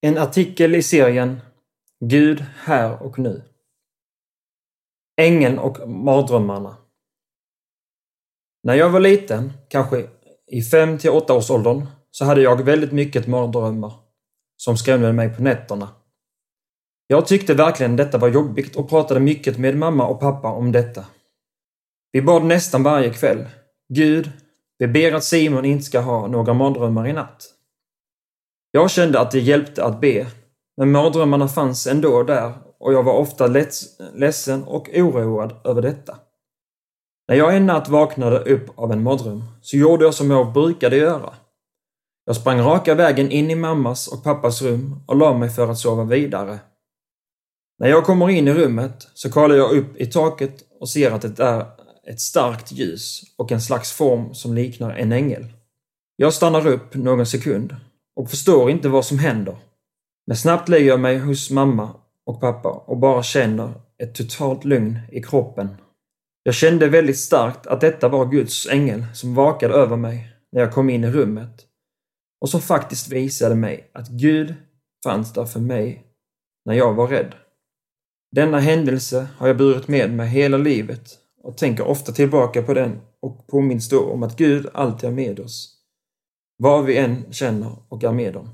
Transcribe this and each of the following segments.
En artikel i serien Gud här och nu. Ängeln och mardrömmarna. När jag var liten, kanske i 5 till 8 års åldern, så hade jag väldigt mycket mardrömmar som skrämde mig på nätterna. Jag tyckte verkligen detta var jobbigt och pratade mycket med mamma och pappa om detta. Vi bad nästan varje kväll. Gud, vi ber att Simon inte ska ha några mardrömmar i natt. Jag kände att det hjälpte att be, men mardrömmarna fanns ändå där och jag var ofta ledsen och oroad över detta. När jag en natt vaknade upp av en mardröm så gjorde jag som jag brukade göra. Jag sprang raka vägen in i mammas och pappas rum och la mig för att sova vidare. När jag kommer in i rummet så kollar jag upp i taket och ser att det är ett starkt ljus och en slags form som liknar en ängel. Jag stannar upp någon sekund och förstår inte vad som händer. Men snabbt lägger jag mig hos mamma och pappa och bara känner ett totalt lugn i kroppen. Jag kände väldigt starkt att detta var Guds ängel som vakade över mig när jag kom in i rummet och som faktiskt visade mig att Gud fanns där för mig när jag var rädd. Denna händelse har jag burit med mig hela livet och tänker ofta tillbaka på den och påminns då om att Gud alltid är med oss. Vad vi än känner och är med om.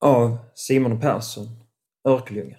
Av Simon Persson, Örkelljunga.